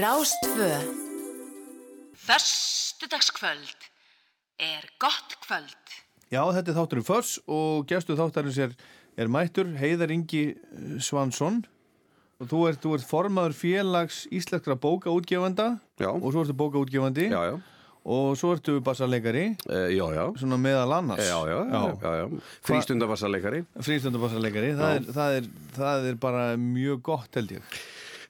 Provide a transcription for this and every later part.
Rástfö Föstudagskvöld er gott kvöld. Já, þetta er þátturinn Föss og gestu þáttarins er, er mættur Heiðar Ingi eh, Svansson. Og þú ert, þú ert formaður félags íslenskra bókaútgefanda Já. og svo ertu bókaútgefandi. Já, já, og svo ertu bassarleikari e, já, já, svona meðal annars. Já, já, já, já, já. frístundavarsarleikari. frístundabassarleikari það, er- það, er- það er bara mjög gott held ég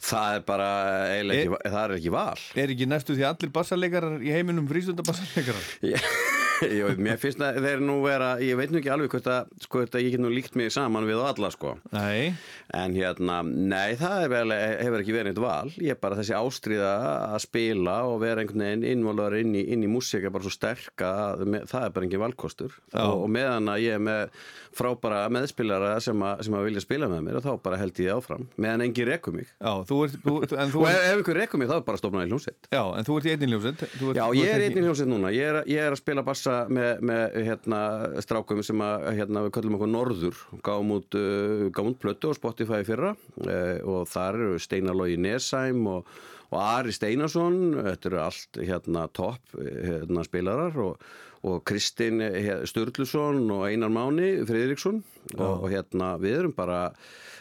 Það er bara eiginlega ekki, það er ekki val. er ekki næstu því allir bassarleikarar í heiminum frístundabassarleikarar Ég, veit, mér finnst að þeir nú vera, ég veit nú ekki alveg hvort að, sko, þetta ég get nú líkt mig saman við alla, sko. Nei, En hérna, nei, það vel, hefur ekki verið eitt val. Ég er bara þessi ástríða að spila og vera einhvern veginn innvalvar inn í, inn í músík er bara svo sterk að me- það er bara engin valkostur. Og, og meðan að ég er með frábara meðspilara sem, að- sem að vilja spila með mér og þá bara held ég áfram. Meðan engin rekur mig. já, þú ert þú, en, þú Og ef, ert, einhver rekur mig þá er bara stofnaði hljómsveit. já, en þú ert í einnig ljósett Já, ég er einnig hljómsveit núna. Ég er, ég er að spila bassa með, með hérna, strákum sem að, hérna, við kallum okkur Norður. Gáum út, uh, gáum út plötu á Spotify fyrra uh, og þar eru Steinar Lógi Nesheim og, og Ari Steinarsson. Þetta eru allt hérna topp hérna, spilarar og, og Kristinn eh, Sturluson og Einar Máni Friðriksson og, og hérna við erum bara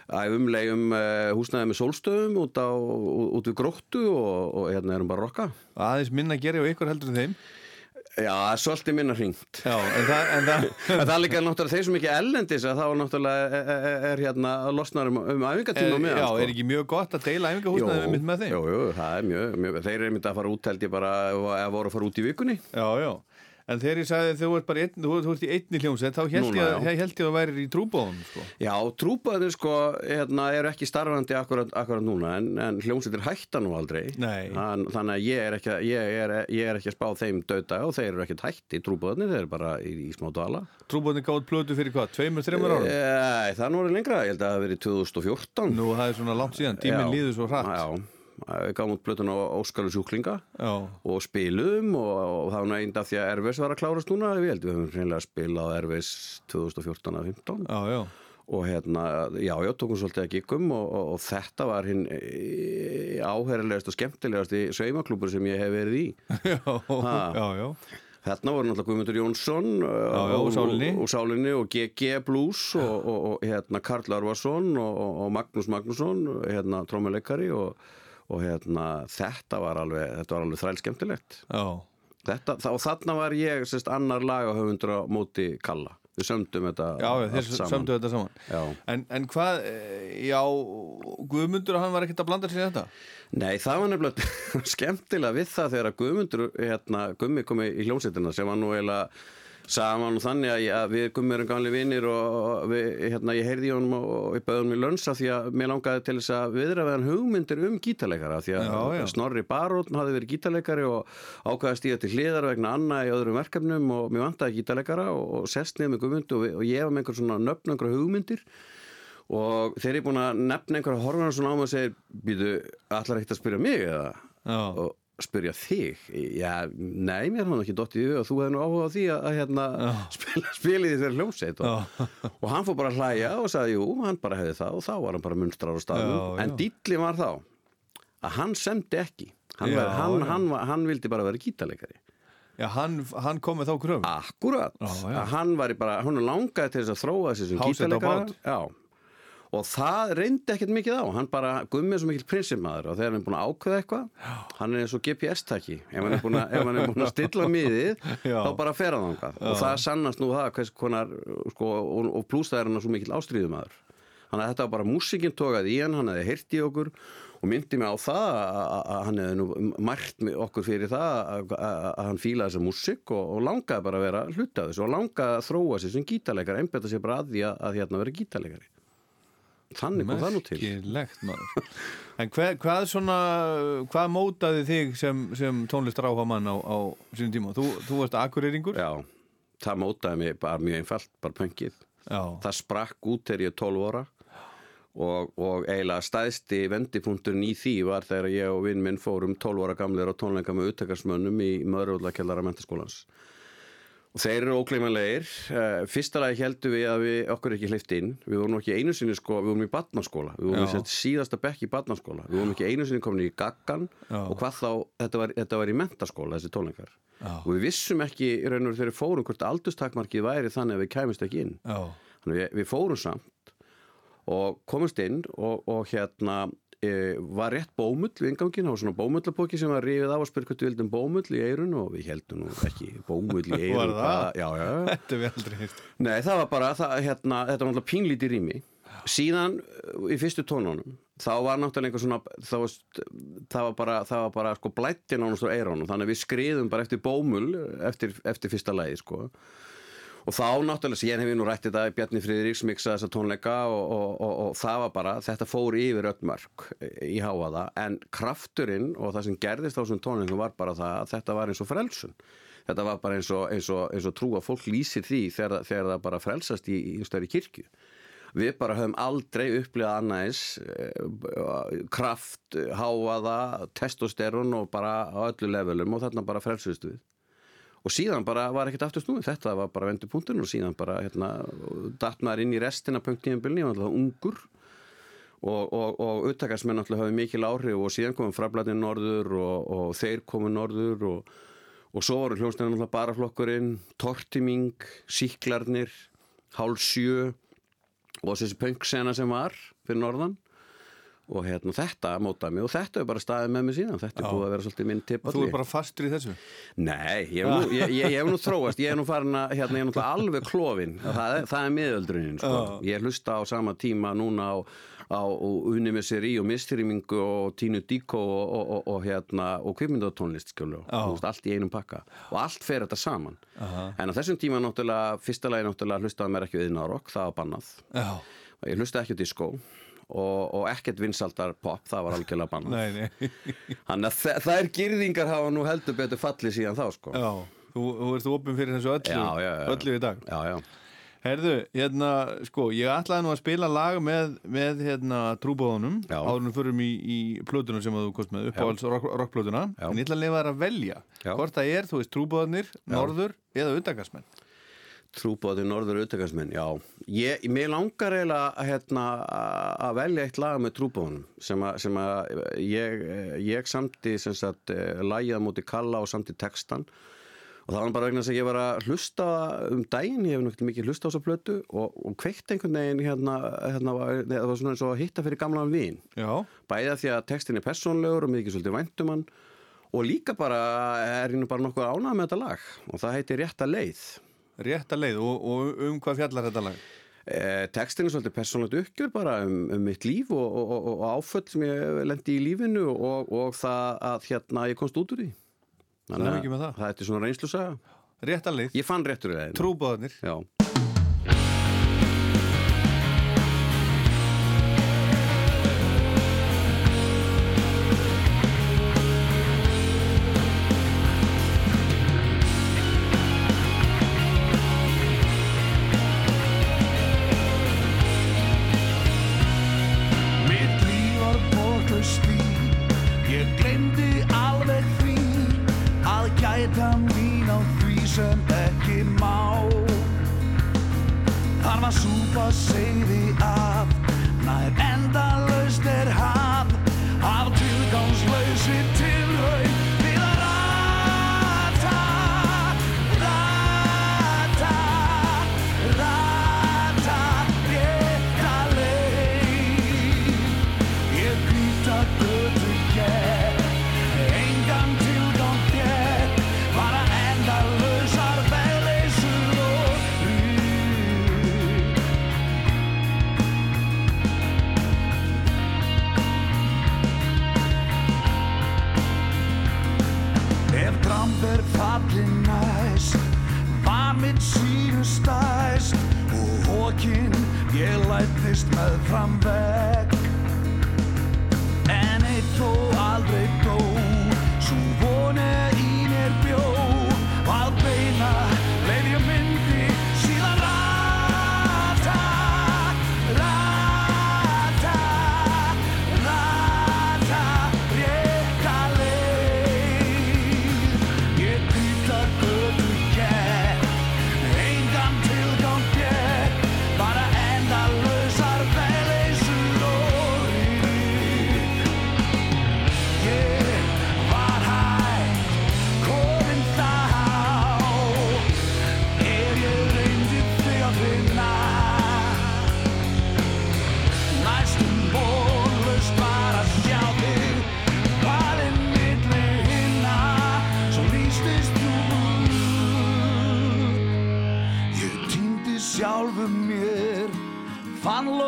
æfumlegum uh, húsnæði með sólstöðum út, á, út við gróttu og, og hérna erum bara rokka. aðeins minna gera og ykkur heldur en þeim Já, það er svolítið minna hringt. já, en það, en það En það er líka náttúrulega þeir sem ekki ellendis að þá er náttúrulega er, er, er hérna losnar um, um æfingatíma er, með já, er ekki mjög gott að deila æfingahúsnaði mitt með þeim? Jú, jú, það er mjög, mjög þeir eru myndið að fara út held ég bara eða voru að fara út í vikunni. Já, já, en þegar ég sagði þú ert bara einn, þú, þú ert í einni hljómsett þá held Núna, ég, að- held ég að væri í trúbóðum sko. Já, trúpaðir sko hérna, eru ekki starfandi akkurat, akkurat núna en, en hljómsveitir hætta nú aldrei. Nei. Þann, Þannig að ég er, ekki, að- ég, er, ég er ekki að spá þeim dauta og þeir eru ekkert hætti trúpaðirnir, þeir eru bara í, í smá dvala. Trúbóðin gátt plötu fyrir hvað, tveimur, þreimur árum? Æ, Það er nú orðið lengra, ég held að það hafi verið 2014 nú það er svona langt síðan, tíminn líður svo hratt. Já, gáum út plötun á Óskalu sjúklinga já, og spilum og, og það var einn af því að Erfis var að klárast núna við heldum við höfum reynilega spilað Erfis 2014-15 já, já, og hérna, já, já, tókum svolítið að giggum og, og, og þetta var hinn áherrilegast og skemmtilegast í saumaklúpur sem ég hef verið í já, Ha. já, já. Þarna voru náttúrulega Guðmundur Jónsson já, og, úr Sálinni. og, og Sálinni og GG Blues og, og, og hérna Karl Arvarsson og, og- og Magnús Magnússon hérna trómuleikari og, og hérna þetta var alveg, alveg þræl skemmtilegt já. þetta, þá, og þarna var ég sérst, annar lagahöfundur á móti Kalla við sömdum þetta Já, allt saman. þetta saman Já. en, en hvað, eh, já Guðmundur, hann var ekkert að blanda sér í þetta Nei, það var nefnilega skemmtilega við það þegar Guðmundur, hérna, Gummi kom í hljómsveitina sem var nú eiginlega saman og þannig að, ég, að við Gummi erum gamli vinnir og við, hérna, ég heyrði í honum og, ég bauði honum í lönsa því að mér langaði til þess að viðra við hann hugmyndir um gítarleikara því að Já, já. Snorri Barótt hafði verið gítarleikari og ákvaði að stíða til hliðar vegna Anna í öðrum verkefnum og mér vantaði gítarleikara og, og sest niður með Guðmundu og, og ég var með einhver svona nöfn, einhver hugmyndir og þeir eru búin að nefna einhverja horfana svona á mig og segir býtu, allar eitt að spyrja mig eða Já. og spyrja þig? Já, nei, mér hann ekki dottið í hug og þú hefði nú áhuga á því að, að hérna, spila, spila í þeirra hljómsveit og, og hann fór bara að hlæja og sagði jú, hann bara hefði það. Og þá var hann bara munstrar á staðum Já, en dýtli var þá að hann semdi ekki. Hann, Já, var, hann, hann, hann vildi bara vera gítarleikari. Já, hann, hann kom með þá kröfum. Akkurat, að hann var bara, hann langaði til þess að þróa þessi sem bát. Já, og það reyndi ekkert mikið á. Hann bara, gummið svo mikil prinsimaður og þegar hann er búin að ákveða eitthvað hann er eins og GPS-taki ef hann er búin að, er búin að stilla miðið þá bara fer hann þangað. Og það sannast nú það hvers konar sko, og, og pluss það er hann svo mikil ástríðumaður. Þannig að þetta var bara músikinn tókað í hann hann hefði heyrt í okkur og myndi mig á það að hann hefði nú margt okkur fyrir það að, hann fílaði þessa músik og, og langaði bara að vera þessu og langaði að þróa sér sem gítarleikari einbetta sér bara að því að, að hérna vera gítarleikari þannig kom það nú til Merkilegt maður En hver, hvað svona, hvað mótaði þig sem, sem tónlistar áhuga mann á, á sínum tíma? Þú, þú varst akureyringur? já, það mótaði mig bara mjög einfalt, bara pöngið Já. það sprakk út þegar ég er 12 óra og, og eiginlega stæðsti vendipunkturinn í því var þegar ég og vinn minn fórum 12 óra gamlir á tónleika með uttakarsmönnum í Möðruvöldakjallara mentaskólans Og þeir eru ógleymanlegir. Uh, fyrsta lagi heldum við að við okkur ekki hleyft inn. Við vorum ekki einu sinni sko, við vorum í badnaskóla. Við vorum í síðasta bekk í badnaskóla. Við vorum ekki einu sinni komin í gaggan Já. og hvað þá, þetta var, þetta var í mentaskóla þessi tónleikar. Já. Og við vissum ekki í raun og veru þegar við fórum hvort aldurstakmarkið væri þannig að við kæmist ekki inn. Já, Þannig við, við fórum samt og komumst inn og, og hérna var rétt bómull við ingangin, það var svona bómullapóki sem var rifið af og spurt hvað við vildum bómull í eirun og við heldum nú ekki bómull í eirun Var það? Já, já, já. þetta við aldrei heilt. Nei, það var bara, það, hérna, þetta var náttúrulega pínlítið rými síðan í fyrstu tónunum þá var náttúrulega einhver svona það var, það var bara, það var bara sko blætti nánast á eirónum, þannig að við skriðum bara eftir bómul eftir, eftir fyrsta lagi sko og þá náttúrulega, síðan hef ég nú rætt þetta í Bjarni Friðriks miksa þessa tónleika og, og, og, og það var bara, þetta fór yfir öll mörg í háaða, en krafturinn og það sem gerðist á þessum tónleikum var bara það að þetta var eins og frelsun. Þetta var bara eins og, eins eins trú að fólk lýsir því þegar, þegar það bara frelsast í, í, stærri kirkju. Við bara höfum aldrei upplifað annæðis kraft, háaða testosterun og bara á öllu levelum og þarna bara frelsust við og síðan bara var ekkert aftur snúið. Þetta var bara vendur punktin og síðan bara hérna, datt maður inn í restina punktíðanbylni og alltaf ungur og, og, og uttakarsmenn alltaf hafði mikil áhrif og síðan komum frablatin norður og, og þeir komu norður og, svo voru hljómsnæðan alltaf baraflokkurinn Tortiming, Síklarnir Hálf sjö og þessi punksena sem var fyrir norðan og hérna þetta mótaði mig og þetta er bara staðið með mig síðan þetta er Já. búið að vera svolítið minn tipp Og þú er bara fastur í þessu? Nei, ég hef nú, ég, ég, hef nú þróast, ég hef nú farin að, hérna, ég er náttúrulega alveg klofin, það er, það er miðöldrunin, sko. Ég hlusta á sama tíma núna á, á Unimesseri og Mistyrmingu og Tínu Díko og, og, og, og hérna, og kvipmyndatónlist, allt í einum pakka. Og allt fer þetta saman. Aha. En á þessum tíma náttúrulega, fyrsta lagi náttúrulega hlustaði mér ekki við Narok, það var bannað. Ég hlustaði ekki á disco. Og, og ekkert vinsaldar pop, það var algjörlega bannað. nei, nei. Þannig að þær girðingar hafa nú heldur betur fallið síðan þá, sko. Já, þú, þú ert opinn fyrir þessu öllu, Já, já, öllu í dag. Já, já. Herðu, hérna, sko, ég ætlaði nú að spila lag með, með hérna, trúbóðunum en förum í, í plötuna sem þú kost með, uppáhalds rock, rockplötuna Já. en ég ætla að lifa þær að velja hvort það er, þú veist, trúbóðunir, norður eða undakastmenn. Trúbóði norður auðvitaðsmenn, já. Ég, mér langar eiginlega hérna, að velja eitt lag með trúbóðunum sem að, sem að ég, ég samti á móti kalla og samti textan og það var bara vegna þess að ég var að hlusta um daginn, ég hef náttúrulega mikið hlusta á þessa plötu og, og kveikt einhvern veginn hérna, hérna var, það var svona eins og að hitta fyrir gamlan vin. Já, Bæði að því að textin er persónlegur og mikið svolítið væntum hann og líka bara er hérna bara nokkuð ánað með þetta lag og það heitir Rétta leið. Rétta leið og, og um hvað fjallar þetta lag? Eh, Tekstin er svolítið persónlegt uppgjör bara um, um mitt líf og, og, og, og áföll sem ég lendi í lífinu og, og það að hérna ég komst út úr því. Mikið með það. Er svona reynslusaga. Rétta leið, Ég fann réttur í það. trúbóðunir. Já.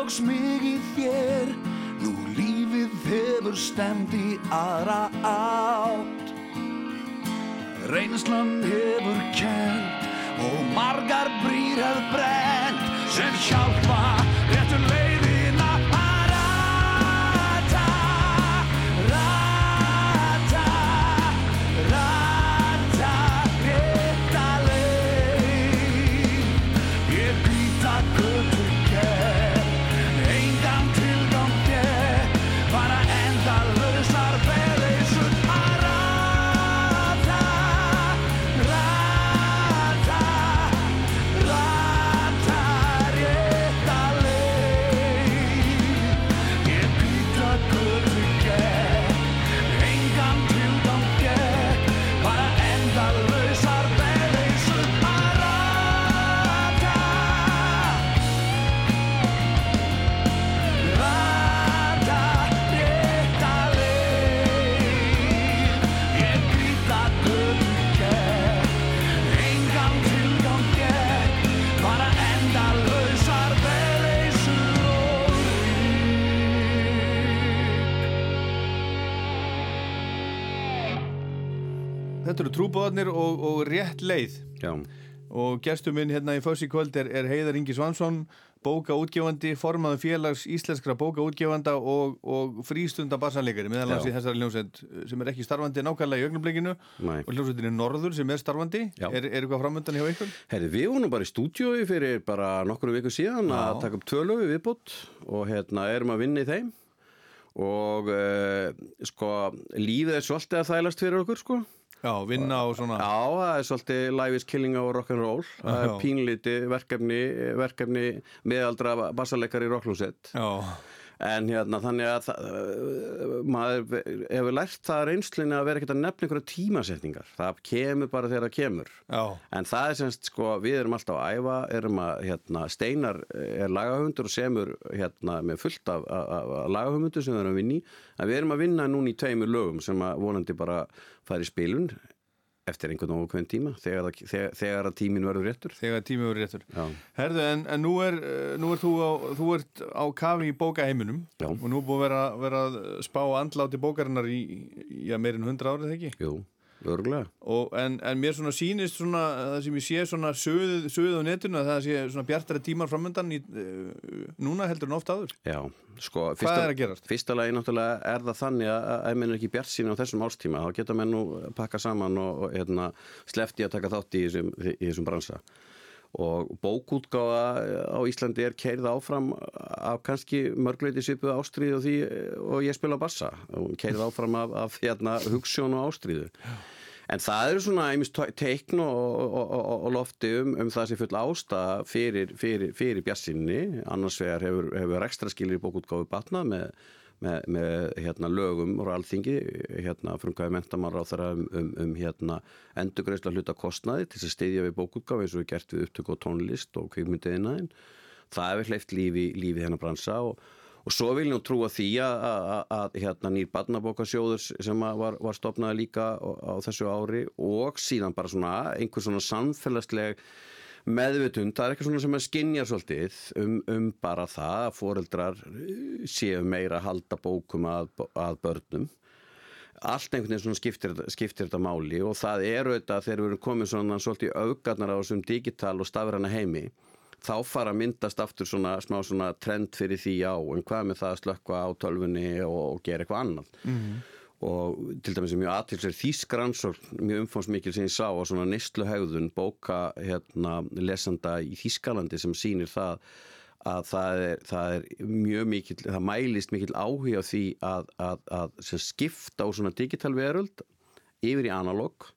Loks mig í þér. Nú lífið hefur stemt í aðra átt. Reynslan hefur kent og margar brýr hef brent sem hjálpa Trúbóðarnir og, og rétt leið Já, og gestur minn hérna í fössi kvöld er, er Heiðar Ingi Svansson bókaútgefandi, formaður félags íslenskra bókaútgefanda og, og frístunda bassanleikari, meðal Já. í þessari hljómsveit sem er ekki starfandi nákvæmlega í augnablikinu Nei. og hljómsveitin er Norður sem er starfandi Já. er, er eitthvað framöndan hjá ykkur? Herri, við vorum bara í stúdíói fyrir bara nokkru viku síðan Já. að taka upp tvölu viðbútt og hérna erum að vinna í þeim og uh, sko lífið er svolítið að þælast fyrir okkur sko Já, vinna og svona. Já, það er svolítið life is killing á rock'n'roll það er pínliti verkefni verkefni meðaldra bassaleikar í rocklúsett en hérna þannig að uh, maður hefur lært það reynslinni að vera ekkert að nefna einhverja tímasetningar. Það kemur bara þegar það kemur. Já, En það er semst, sko, við erum alltaf að æfa, erum að, hérna, Steinar er lagahöfundur og semur, hérna, með fullt af, af, af lagahöfundur sem við erum að vinna í. En við erum að vinna núna í tveimur lögum sem að vonandi bara fara í spilun eftir einhvern hvern tíma, þegar, þegar, þegar að tímin verður réttur. þegar tími verið réttur Já, Herðu, en, en nú, er, eh, nú er þú á, þú ert á kafi í bókaheiminum Já. og nú búið að vera, vera spá andláti bókarinnar í, í ja, meirinn hundra árið, ekki? jú. Og, en, en mér svona sýnist svona, það sem ég sé svona söðuð, söðuð á netinu að það sé svona bjartari tímar framöndan í, uh, núna heldur en oft áður. Já, sko, Hvað er að gerast? Fyrsta lagi náttúrulega er það þannig að ef menn er ekki bjart sín á þessum ástíma þá geta menn nú pakka saman og, og hérna, slefti að taka þátt í þessum, í þessum bransa. Og bókútgáfa á Íslandi er keirð áfram af kannski mörgleiti svipuð ástríð og því og ég spila bassa. Og keirð áfram af, af hérna, hugssjón og ástríðu En það eru svona einmis teikn og, og, og, lofti um, um það sem full ástæða fyrir, fyrir, fyrir bjassinni. Annars vegar hefur, hefur ekstra skilir í bókútgáfi batnað með, með, með hérna, lögum og alþingi, hérna, frungaði mentamar á þeirra um, um, um hérna, endurgreisla hluta kostnaði til að steyðja við bókútgáfi eins og við gert við upptöku og tónlist og kvikmyndiðinaðin. Það hefur hleyft lífi, lífi hennar bransa og Og svo vil ég trúa því að, að, að hérna, nýr barnabókasjóður sem var, var stopnaði líka á, á þessu ári og síðan bara svona einhver svona samfélagsleg meðvitund, það er eitthvað svona sem að skinja svolítið um, um bara það að foreldrar eh, séu meira að halda bókum að, að börnum. Allt einhvern veginn skiptir, skiptir þetta máli og það eru þetta þegar við erum komin svona svolítið augarnar á þessum digital og stafræna heimi þá fara að myndast aftur svona smá svona trend fyrir því á en hvað með það að slökka á tölfunni og, og gera eitthvað annað mm. og til dæmis er mjög aðtilsverð þýskransókn mjög umfámsmikil sem ég sá á svona neistluhegðun bóka hérna lesanda í Þýskalandi sem sýnir það að það er, það er mjög mikil, það mælist mikil áhuga á því að, að, að sem skipta á svona digital veröld yfir í analog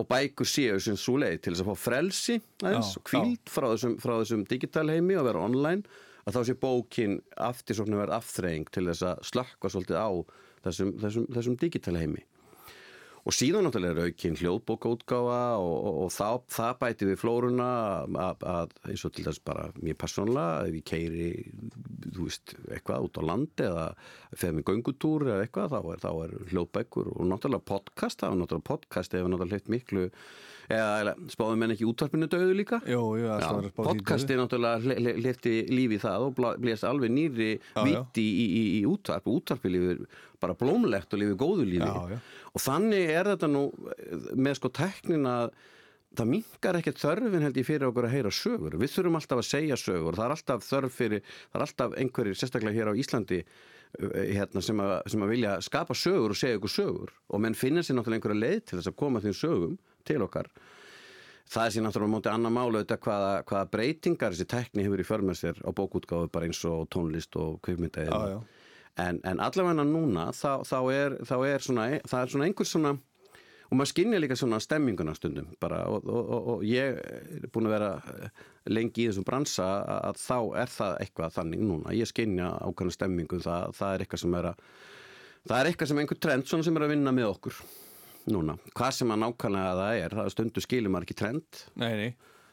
og bækur séu sem svo leið til þess að fá frelsi aðeins, og kvíld frá þessum, frá þessum digital heimi og vera online að þá sé bókin aftur svona verið afþreying til þess að slökka svolítið á þessum, þessum, þessum digital heimi og síðan náttúrulega er aukinn hljóðbókaútgáfa og, og, og það, það bæti við flóruna að, að eins og til þess bara mér persónlega ef ég keiri þú veist, eitthvað út á landi eða feð með göngutúr eða eitthvað þá er, er hljóðbækur og náttúrulega podcast það er náttúrulega podcast ef náttúrulega hlut miklu eða spáðum menn ekki útvarpinu döðu líka? Jú, jú, podcasti náttúrulega hlifti lífi það og bla- blés alveg nýri viti í, í, í útvarp. Útvarpi lífið bara blómlegt og lífið góðu lífi. Já, já. og þannig er þetta nú með sko teknin að það minkar ekkert þörfin held ég fyrir okkur að heyra sögur. Við þurfum alltaf að segja sögur. Það er alltaf þörf fyrir, það er alltaf einhverjir sérstaklega hér á Íslandi hérna, sem, að, sem að vilja skapa sögur og segja ykkur sögur. Og menn finna sér náttúrulega einhverja leið til þess að koma þeim sögum til okkar. Það er sér náttúrulega á móti annar málu auðvitað hvaða, hvaða breytingar þessi tekni hefur í för með sér á bókútgáfu bara eins og tónlist og já. en, en allavega núna þá, þá, er, þá er svona það er svona einhver svona og maður skinnja líka svona stemminguna stundum bara og, og, og, og ég er búin að vera lengi í þessum bransa að, þá er það eitthvað þannig núna. Ég skinnja ákvæmna stemmingu það, það er eitthvað sem er að það er eitthvað sem einhver trend svona sem er að vinna með okkur núna, hvað sem að nákvæmlega það er það er stundu skilur maður ekki trend. Nei, nei.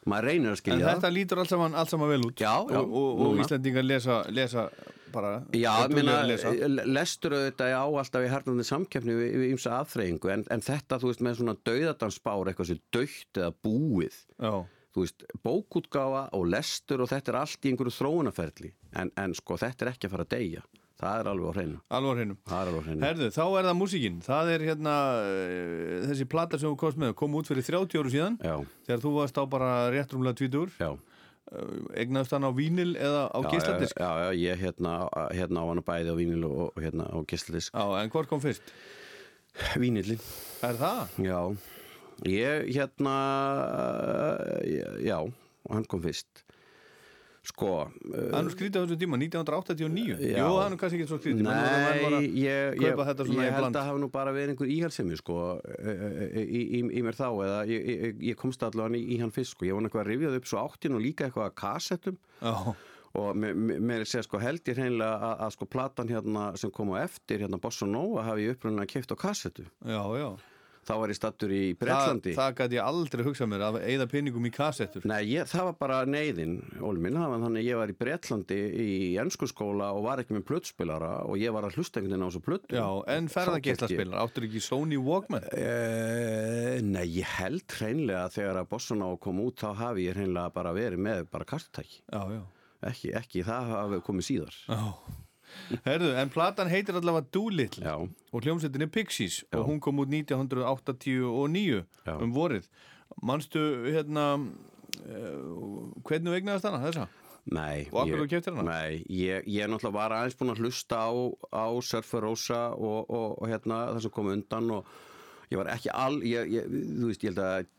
Maður reynir að En skilja þetta lítur allt saman, allt saman vel út. Já, já, Og. Íslendingar lesa, lesa bara Já, minna, lesa. lestur auðvitað á alltaf í hernandi samkeppni við, við ymsa aðþreyingu en, en þetta, þú veist, með svona dauðadansbár eitthvað sem dautt eða búið Já, þú veist, bókútgáfa og lestur og þetta er allt í einhverju þróunaferli en, en sko, þetta er ekki að fara að deyja. Það er alveg á hreinu. Alveg á hreinu. Það er alveg á hreinu. Herðu, þá er það músíkin. Það er hérna eh, þessi plata sem þú komst með kom út fyrir 30 áru síðan Já, þegar þú varst á bara rétt rúmlega tvítur já egnaðist hann á vínil eða á gísladisk Já, já, ég hérna, hérna á hana bæði á vínil og, og hérna á gísladisk Já, en hvort kom fyrst? Vínilin, Er það? já. Ég hérna já, hann kom fyrst Sko Það er nú skrítið á þessu tíma, 1989 Já. Jú, það er nú kannski ekki svo skrítið Nei, að ég, ég, ég í held að hafa nú bara verið einhver íhalsemi sko í, í, í mér þá eða ég, ég, ég komst allavega í, í hann fyrst sko. Ég var nú eitthvað að rifjað upp svo áttin og líka eitthvað að kassettum. Já, og mér, mér- mér er segja sko held ég hreinlega að, að sko platan hérna sem kom á eftir hérna Bossa Nova hafi ég upprunna keift á kassettu. Já, já þá var ég stattur í Það, Bretlandi. það gæti ég aldrei hugsað mér að eigða peningum í kassettur. Nei, ég, það var bara neyðin, minn, það var þannig ég var í Bretlandi í ennskuskóla og var ekki með plötspilara og ég var að hlusta einhvern veginn á þessu plötu. Já, en ferðageislarspilar, áttur ekki Sony Walkman? Uh, nei, ég held hreinlega þegar að Bossana kom út þá hafi ég hreinlega bara verið með bara já. Ekki, ekki, það hafi komið síðar. Já Herðu, en platan heitir allavega Doolittle Já, og hljómsveitin er Pixies Já. og hún kom út 1989 Já. um vorið Manstu hérna uh, hvernig vegnaðast hana þessa? nei. Ég-? Nei, ég, ég náttúrulega var aðeins búin að hlusta á, á Surfer Rosa og, og, og hérna það sem kom undan og ég var ekki all, ég, ég, þú veist, ég held að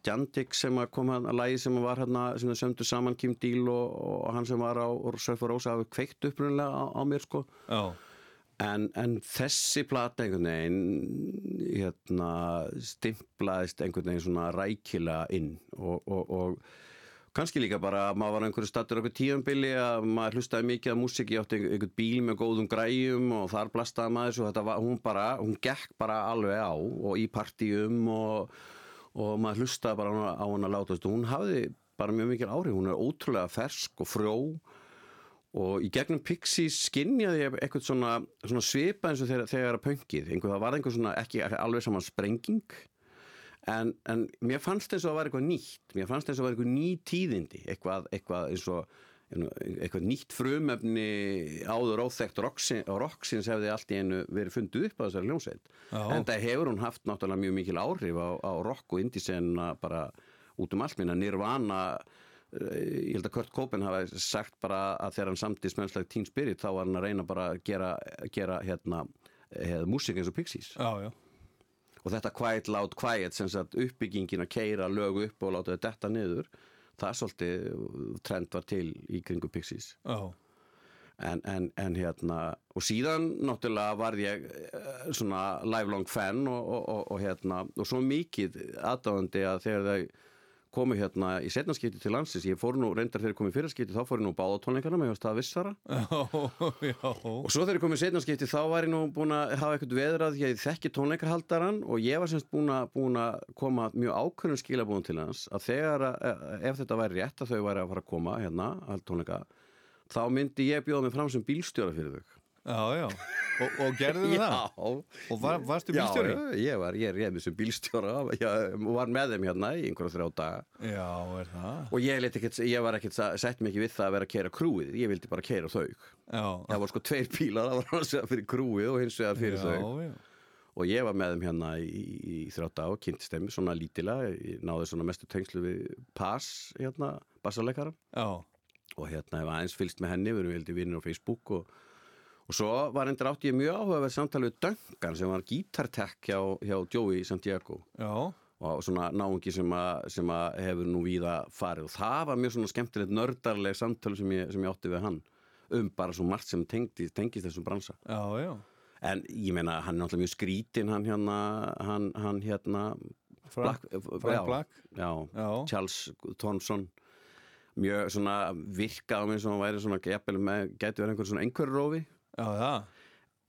Gigantic sem að kom að lagi sem að var hérna, sem það sömdu saman Kim Deal og, og hann sem var á Surfer Rosa hafi kveikt upprunnilega á, á mér sko. Já, en, en þessi plata einhvern veginn hérna stimplaðist einhvern veginn svona rækilega inn og, og, og kannski líka bara að maður var einhverju stattur í tíumbili að maður hlustaði mikið að músík ég átti einhvern bíl með góðum græjum og þar blastaði maður svo þetta var, hún bara, hún gekk bara alveg á og í partíum og, og maður hlustaði bara á hann að láta hún hafði bara mjög mikil áhrif. Hún er ótrúlega fersk og frjó. Og í gegnum Pixies skinnjaði ég eitthvað svona, svona svipa eins og þegar, þegar að pöngið, einhver, það var einhver svona ekki alveg saman sprenging. En, en mér fannst eins og það var eitthvað nýtt. Mér fannst eins og það var eitthvað ný tíðindi. Eitthvað, eitthvað eins og eitthvað nýtt frumefni áður óþekkt rocksins, rocksins hefði allt í einu verið fundið upp á þessari hljómsveit. En það hefur hún haft náttúrulega mjög mikil áhrif á, á rock og indísenna bara út um allt. Minna Nirvana eh, ég held að Kurt Cobain hafa sagt bara að þegar hann samtist mennslega Teen Spirit þá var hann að reyna bara að gera, gera hérna, hérna músík eins og Pixies. Já, já. Og þetta quiet loud quiet sem sagt uppbyggingin að keira lög upp og láta þetta niður það svolítið trend var til í kringu Pixies. Já, en, en, en hérna og síðan náttúrulega var ég eh, svona lifelong fan og, og, og, og hérna og svo mikið aðdáðandi að þegar þau komu hérna í setnaskipti til landsins. Ég fór nú, reyndar þegar ég kom í fyrirskipti þá fór ég nú báðatónleikana með það vissara. Og svo þegar ég kom í setnaskipti þá var ég nú búin að hafa eitthvað veðrað ég þekki tónleikarhaldaran og ég var semst búin að, koma mjög ákveðnum skilabúin til hans að þegar, að, ef þetta væri rétt að þau væri að fara að koma hérna, þá myndi ég bjóða mig fram sem bílstjóra fyrir þau já, já. Og, og gerðu þið það? Og var, varstu bílstjóri? Já, ég var, ég er með sem bílstjóra ég var með þeim hérna í einhverja þrjá daga Já, er það? og ég, ekkit, ég var ekkert, sett mikið við það að vera að keira krúið, ég vildi bara keira þau Já, það var sko tveir bílar, það var hans vegar fyrir krúið og hins vegar fyrir þau já, já. og ég var með þeim hérna í, í, í þrjáta og kynntist þeim svona lítilega ég náði svona mestu tengslu við Pass hérna, bassarleikaran Já, og hérna hef aðeins fylgst með henni við erum veldi vinnir á Facebook og, og svo var endur átti ég mjög áhuga að vera samtali við Duncan sem var gítartekk hjá, hjá Joey Santiago. Já, og svona náungi sem, að, sem að hefur nú víða farið. Og það var mjög svona skemmtilegt nördarleg samtali sem sem ég átti við hann. Um bara svo margt sem tengist, tengist þessum bransa. Já, já. En ég meina, hann er náttúrulega mjög skrítin hann hérna, hann, hann hérna Frank- Black. Charles Thompson mjög svona virkað á mig sem hann væri svona gæti verið einhver svona einhverrófi Já.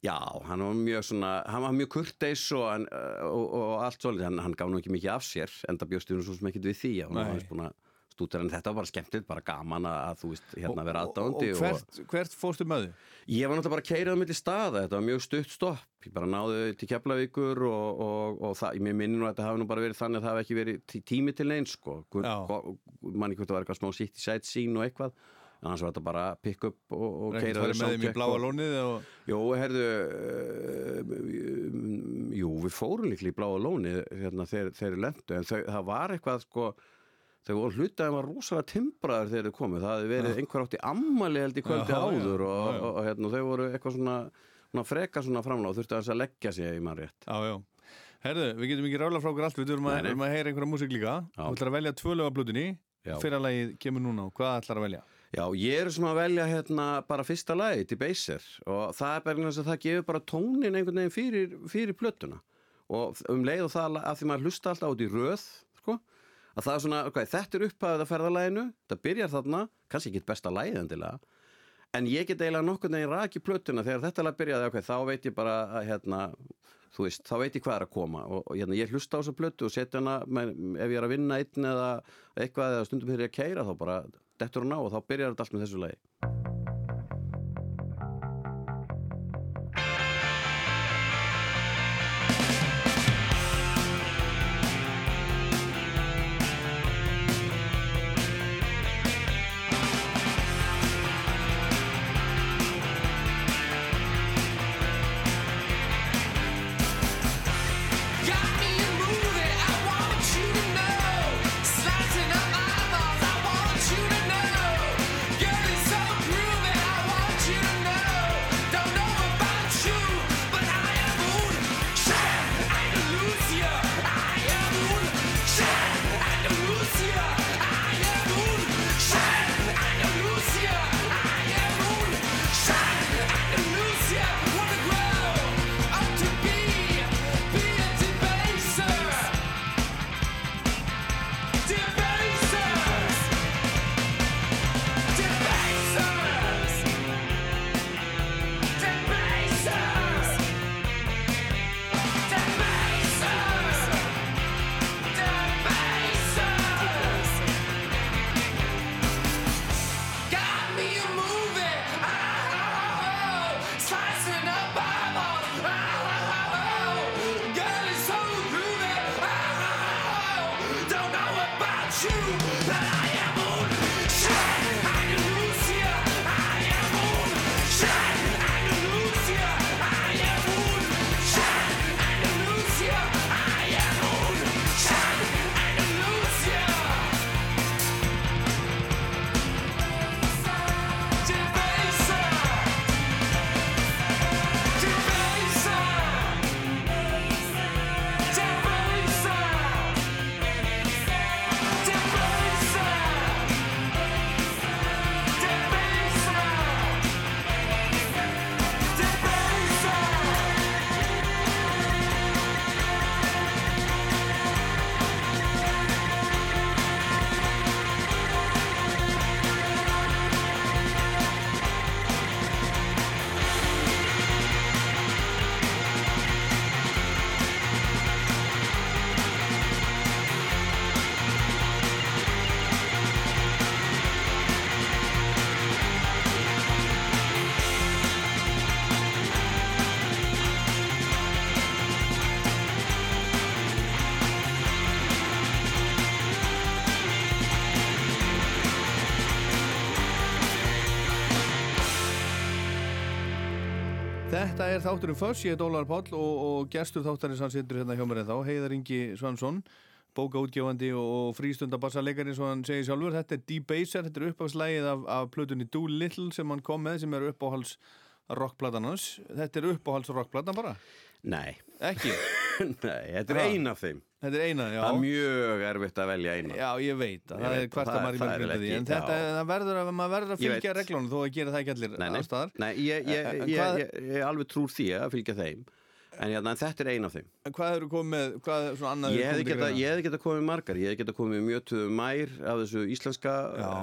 Já, hann var mjög svona, hann var mjög kurteis og, hann, uh, og, og allt svolítið, hann, hann gaf nú ekki mikið af sér, enda bjóstu nú svo sem ekkert við því, hann var búin að stútur en þetta var bara skemmtilegt, bara gaman að, að þú veist, hérna vera Og, aðdándi og hvert, hvert fórstu með þau? Ég var náttúrulega bara að keira það milli staða, þetta var mjög stutt stopp, ég bara náði til Keflavíkur og, og, og það, mér minnir nú að þetta hafi nú bara verið þannig að það hafi ekki verið tí- tími til neins sko, manni hvort það var eitthvað smá sitt í sætt sín og eitthvað, en annars var þetta bara pick up og, og keira farið með þeim í bláa lónið og... Jú, herðu, uh, jú, við fórum líklega í bláa lóni hérna, þeir, þeir lendu, en þau, það var eitthvað sko, þau voru hlutaði var rosalega timbraður þegar þau komu, það hefði verið einhver átt í ammali held í kvöldi já, áður og, já. og, hérna, þau voru eitthvað svona, svona freka svona framláð, þurftu aðeins að leggja sig í mann rétt. Já, já. Herðu, við getum ekki rála frá okkur allt, við þurfum að, að heyra einhverja músík líka. Þú ætlar að velja tvö löga blutinni, Já. fyrra lagið kemur núna og hvað ætlar að velja? Já, ég er svona að velja hérna bara fyrsta lagi til Baser og það er bara eins og það gefur bara tónin einhvern veginn fyrir, fyrir plötuna. Og um leið og það að því maður hlusta alltaf út í röð sko, að það er svona, ok, þetta er upphæðið að ferðalæginu, það byrjar þarna kannski ekki besta lagið endilega en ég get eiginlega nokkurn veginn raki plötuna þegar þetta lag byrjaði, ok, þá veit ég bara hérna, þú veist, þá veit ég hvað er að koma. Og, og hérna, ég hlusta á þessa plötu og setja hana, ef ég er að vinna einn eða eitthvað eða stundum fyrir að keira þá bara dettur hún á og þá byrjar þetta allt með þessu lagi Þetta er þátturinn Föss, ég er Dólar Páll og, og gestur þáttarins hann situr hérna hjá mér en þá, Heiðar Ingi Svansson, bókaútgefandi og frístundabassalegari svo hann segir sjálfur. Þetta er D-Baser, þetta er uppáhaldslægið af, af plötunni Do Little sem hann kom með sem er uppáhalds rockplatan hans. Þetta er uppáhalds rockplatan bara? Nei, Ekki? nei, þetta er Ha. ein af þeim Þetta er eina, já. Það er mjög erfitt að velja eina. Já, ég veit að það er hvert að maður er grinda því en þetta, það verður að, maður verður að fylgja reglunum þó að gera það ekki allir Nei, nei, ég, ég, en ég, ég, alveg trúr því að fylgja þeim. En, en þetta er ein af þeim. En hvað eru komið með, hvað er svona annað Ég hefði geta, hefði geta komið margar, ég hefði geta komið mjötuðu mær af þessu íslenska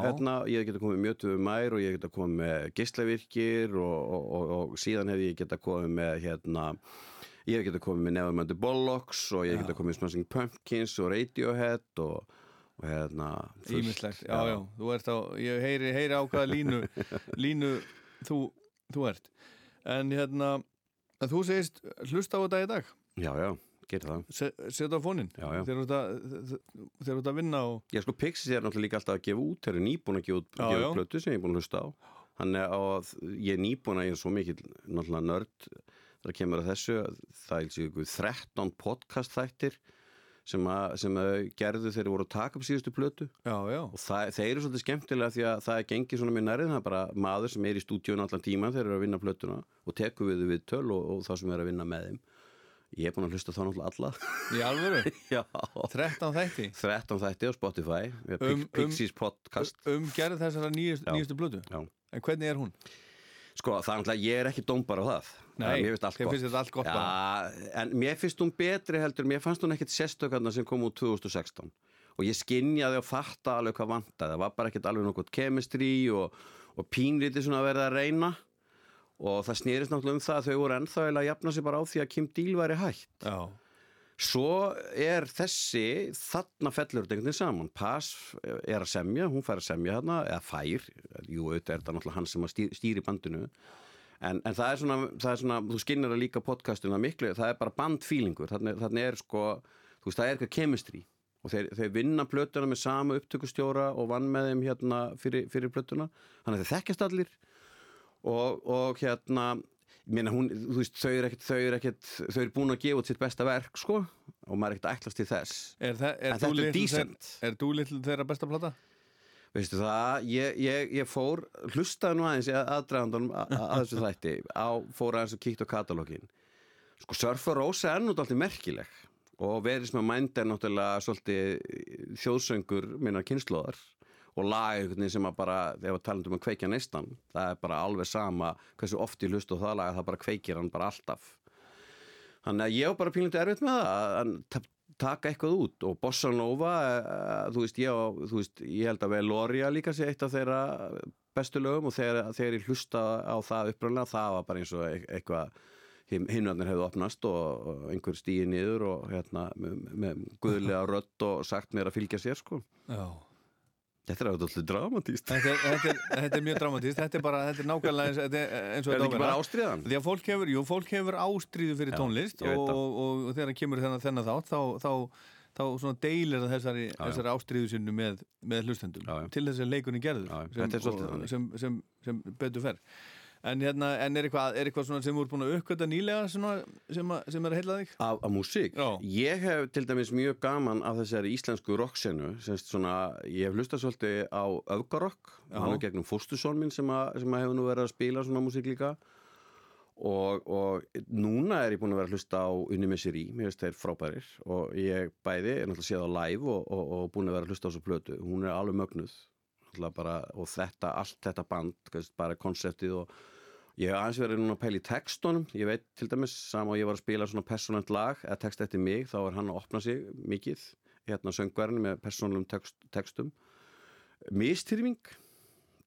hérna, ég hefði geta komið mjötuðu mær og ég hefði geta komið með geislavirkir og, og, og, og síðan hefði ég geta komið með hérna, ég hefði geta komið með Nevermind the Bollocks og ég hefði geta komið með Smashing Pumpkins og Radiohead og, og hérna. Ímislegt, já, já, þú ert á, ég heyri, heyri á hvaða línu, línu þú, þú ert. En hérna, þú segist, hlusta á þetta í dag, Já, já, getur það. Se- setja á já. þegar þú ert að- að vinna og, Já, sko, Pixies er náttúrulega líka alltaf að gefa út. Þeir eru nýbúin að gefa út, Já, gefa plötu sem ég er búin að hlusta á. Þannig að ég er nýbúin að ég er svo mikill náttúrulega nörd þegar kemur að þessu það er sér ykkur 13 podcast þættir sem, að, sem að gerðu þeir voru að taka upp síðustu plötu. Já, já, og það, þeir eru svolítið skemmtilega því að það er gengið svona mér nærið, það er bara maður sem er í stúdíun allan tíma þeir eru að vinna plötuna og tekur við við töl og, og það sem er að vinna með þeim. Ég er búin að hlusta þá náttúrulega alla. Í alvöru, Já. 13 þætti? 13 þætti á Spotify Um- um, um- Pixies podcast. um gerð þessara nýjustu blödu. Já. En hvernig er hún? Sko, er náttúrulega, ég er ekki dómbar á það. Nei, Mér finnst finnst þetta allt gott Já, en mér finnst hún betri heldur Mér fannst hún ekkit sérstökarna sem kom út 2016 Og ég skinjaði og fatta alveg hvað vantaði. Það var bara ekkit alveg nokkuð kemistri og, og pínlítið svona að verða að reyna. Og það snýrist náttúrulega um það að Þau voru ennþá að jafna sig bara á því að Kim Deal væri hætt. Já, Svo er þessi þarna fellur þetta einhvern veginn saman. Pass er að semja, hún fær að semja þarna eða fær, jú auðvitað er þetta náttúrulega hann sem stýr, stýri bandinu. En, en það, er svona, það er svona, þú skinnir að líka podcastuna miklu, það er bara bandfílingur þannig, þannig er sko, þú veist það er eitthvað kemistri og þeir, þeir vinna plötuna með sama upptökustjóra og vann með þeim hérna fyrir, fyrir plötuna. Þannig að þeir þekkjast allir. Og, og hérna meina hún, þú veist, þau eru ekkert þau eru ekkert, þau eru búin að gefa út sitt besta verk sko, og maður er ekkert að ætlast til þess. Er, þa er, En þetta er þeir- er Doolittle þeirra besta plata? veistu það, ég, ég, ég fór hlustaði nú aðeins í aðdragandunum að, að þessu þætti, á, fór aðeins og kíkt á katalógin. Sko Surfer Rosa er náttúrulega alltaf merkileg og verið sem að mænd er náttúrulega svolítið þjóðsöngur minna kynnslóðar og lag sem að bara, þegar við talum um að kveikja neistan, það er bara alveg sama hversu oft ég hlustu á það lag, það bara kveikir hann bara alltaf. Þannig að ég var bara pínlítið erfitt með það að- að ta- taka eitthvað út. Og Bossa Nova uh, þú veist, ég, þú veist, ég held að Veloria líka sé eitt af þeirra bestu lögum og þegar, þegar ég hlusta á það upprænlega, það var bara eins og eit- eitthvað hinnarnir hefðu opnast og, og einhver stíði niður og hérna með, með guðlega rödd og sagt mér að fylgja sér sko. Já. Þetta er auðvitað dramatíst Þetta er, þetta, er, þetta er mjög dramatíst, þetta er bara, þetta er nákvæmlega eins, þetta er eins og Er þetta þetta á að ekki bara ástriðan? Því að fólk hefur, jú, fólk hefur ástríðu fyrir Já, tónlist og, og, og þegar kemur þennan, þennan þátt þá, þá, þá svona deilir það þessari, þessari ástríðu sinni með, með hlustendum Já, til þess að leikunni gerður. Þetta er þannig. sem, sem, sem betur fer En, hérna, en er, eitthvað, er eitthvað sem ert búin að uppgöta nýlega svona, sem, að, sem er að heilla þig? Af, af músík? Já. Ég hef til dæmis mjög gaman af þessari íslensku rocksenu ég hef hlustað svolítið á öfgarokk, hann er gegnum fóstusson minn sem, að, sem að hefur nú verið að spila svona músík líka og, og núna er ég búin að vera að hlusta á Unni Messeri, mér finnst þeir frábærir og ég bæði er náttúrulega séð á live og, og, og búin að vera að hlusta á þessu plötu hún er alveg mögnuð bara, og þetta, allt þetta band bara konseptið og ég hef aðeins verið núna að pæla í textunum ég veit til dæmis, sama og ég var að spila svona persónant lag, eða text eftir mig þá er hann að opna sig mikið hérna söngverðin með persónalum text, textum mistyrfing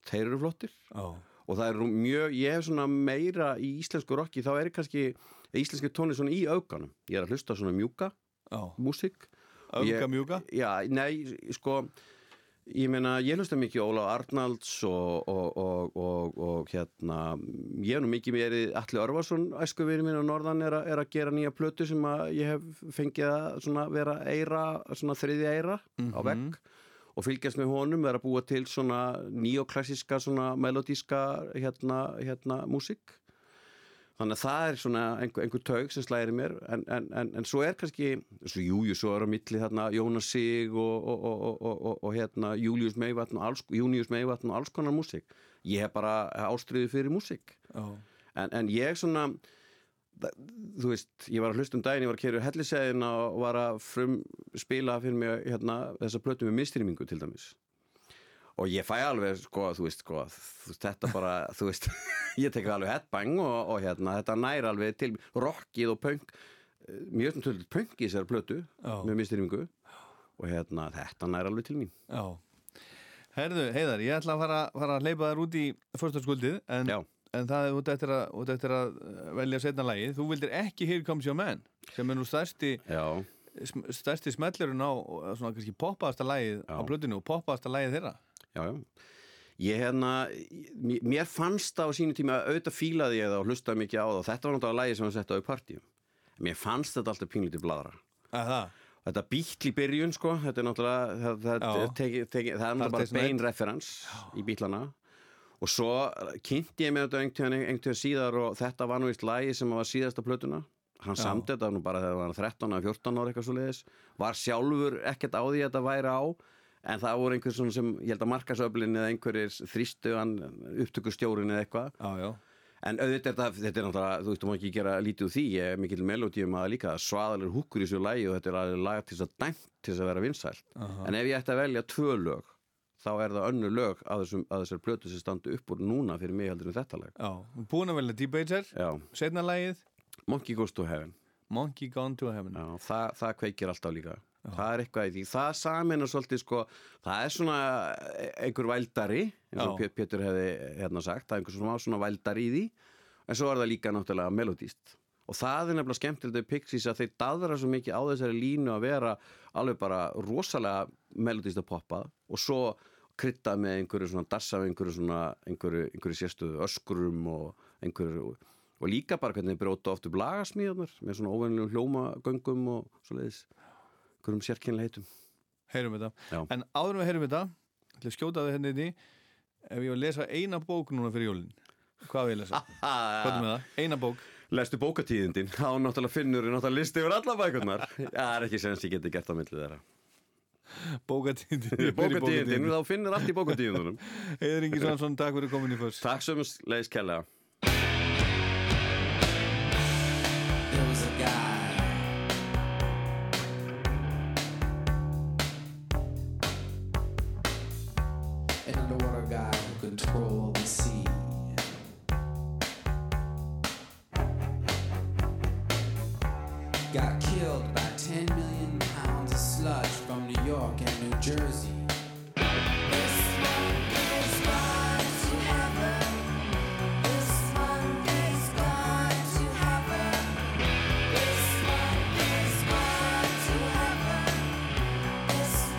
þeir eru flottir Já. og það er mjög, ég hef svona meira í íslensku rocki, þá er kannski íslenski tónlist svona í auganum ég er að hlusta svona mjúka Já. músík Og ég- mjúka? Já, nei, sko ég meina, ég hlusta mikið á Ólaf Arnalds og, og, og, og, og hérna, ég hef nú mikið verið Alli Örvarsson, æskuvinu minn á Norðan er, a, er að gera nýja plötu sem að ég hef fengið að vera eira, svona þriðja eira á vegg og fylgjast með honum er að búa til svona neoklassíska svona melodíska hérna, hérna músík þannig að það er svona einhver, einhver taug sem slæðir mér. En, en, en, en svo er kannski svo, jú, jú, svo er á milli þarna Jónas Sig og, og, og, og, og, og hérna Július Meivatn og alls, Június Meivatn og alls konar músík. Ég hef bara ástriði fyrir músík. Já. en, en ég svona þú veist, ég var að hlusta um daginn ég var að keyra hellisegin og var að frum spila fyrir mig hérna, þessa plötu með mistrýmingu til dæmis og ég fæ alveg sko, þú veist, sko, veist þetta bara þú veist, ég tek alveg headbang og, og hérna, þetta nær alveg til rockið og punk eh, mjög tölur punk í þessari plötu Já. með mistrýmingu og hérna, þetta nær alveg til mín Já. Herðu, Heiðar, ég ætla að fara, fara að hleypa þær út í fyrstaskuldið en, en það er út eftir, að, út eftir að uh, velja setna lagið. Þú vildir ekki Here Comes Your Man sem er nú stærsti, Já, stærsti smellurinn á og svona kannski poppaðasta lagið á Já. plötinu og poppaðasta lagið þeirra. Já, já Ég hérna, mér- mér fannst það á sínu tíma að auðvitað fílaði ég það og hlustaði mikið á það og þetta var náttúrulega lagi sem var sett á í partíum. Mér fannst þetta alltaf pinglítið bladra. Það? Þetta bíll í byrjun sko, þetta er náttúrulega, það, það, teki, teki, það er náttúrulega bara Day's Night. bein referens í bílana og svo kynnti ég með þetta einhvern einhvern síðar og þetta var nú íst lagi sem var síðasta plötuna. Hann Já. samdi þetta nú bara þegar hann var 13 eða 14 ára eitthvað svo leiðis. Var sjálfur ekkert á því að þetta væri á en það voru einhver svona sem, ég held að markasöflin eða einhverjir þrýstu hann upptökustjórin eða eitthvað. Já, já. En auðvitað þetta, þetta er náttúrulega, þú veist, þú má ekki gera lítið úr því, ég er mikill melodíum að líka, svaðalir húkur í þessu lagi og þetta er alveg lag til þess að dæmt til þess að vera vinsælt. En ef ég ætti að velja tvö lög, þá er það önnu lög að, þessum, að þessar plötu sem standi upp úr núna fyrir mig heldur en þetta lag. Já, búin að velja Debater, setna lagið Monkey Goes to Heaven, Monkey Gone to Heaven. Já, það, það kveikir alltaf líka. Það er eitthvað í því. Það samin og svolítið sko, það er svona einhver vældari, eins og Já. Pé- Pétur hefði hérna sagt, það er einhver svona, svona vældari í því, en svo er það líka náttúrulega melodíst. Og það er nefnilega skemmtilegt við Pixies að þeir daðra svo mikið á þessari línu að vera alveg bara rosalega melodíst að poppa og svo krydda með einhverju svona dassa með einhverju svona einhverju, einhverju sérstöðu öskrum og einhverju og líka bara hvernig þeir bróta oft upp lagasmíðarnar með svona óvennilegum hljómagöngum og svoleiðis einhverjum sérkynlega heitum Heyrum þetta. Já. En áður við heyrum þetta, ætla að skjóta þið henni í ef ég var að lesa eina bók núna fyrir jólin. Hvað vil ég lesa? Hvað er með það? Eina bók. Lestu bókatíðindin, þá náttúrulega finnur við náttúrulega listi yfir alla bækurnar Það er ekki sem ég geti gert á milli þeirra Bókatíðin. Bókatíðindin, þá finnur allt í bókatíðindunum Heiður Ingi Svansson, takk fyrir komin í fyrst. Takk sömum leiðis kærlega This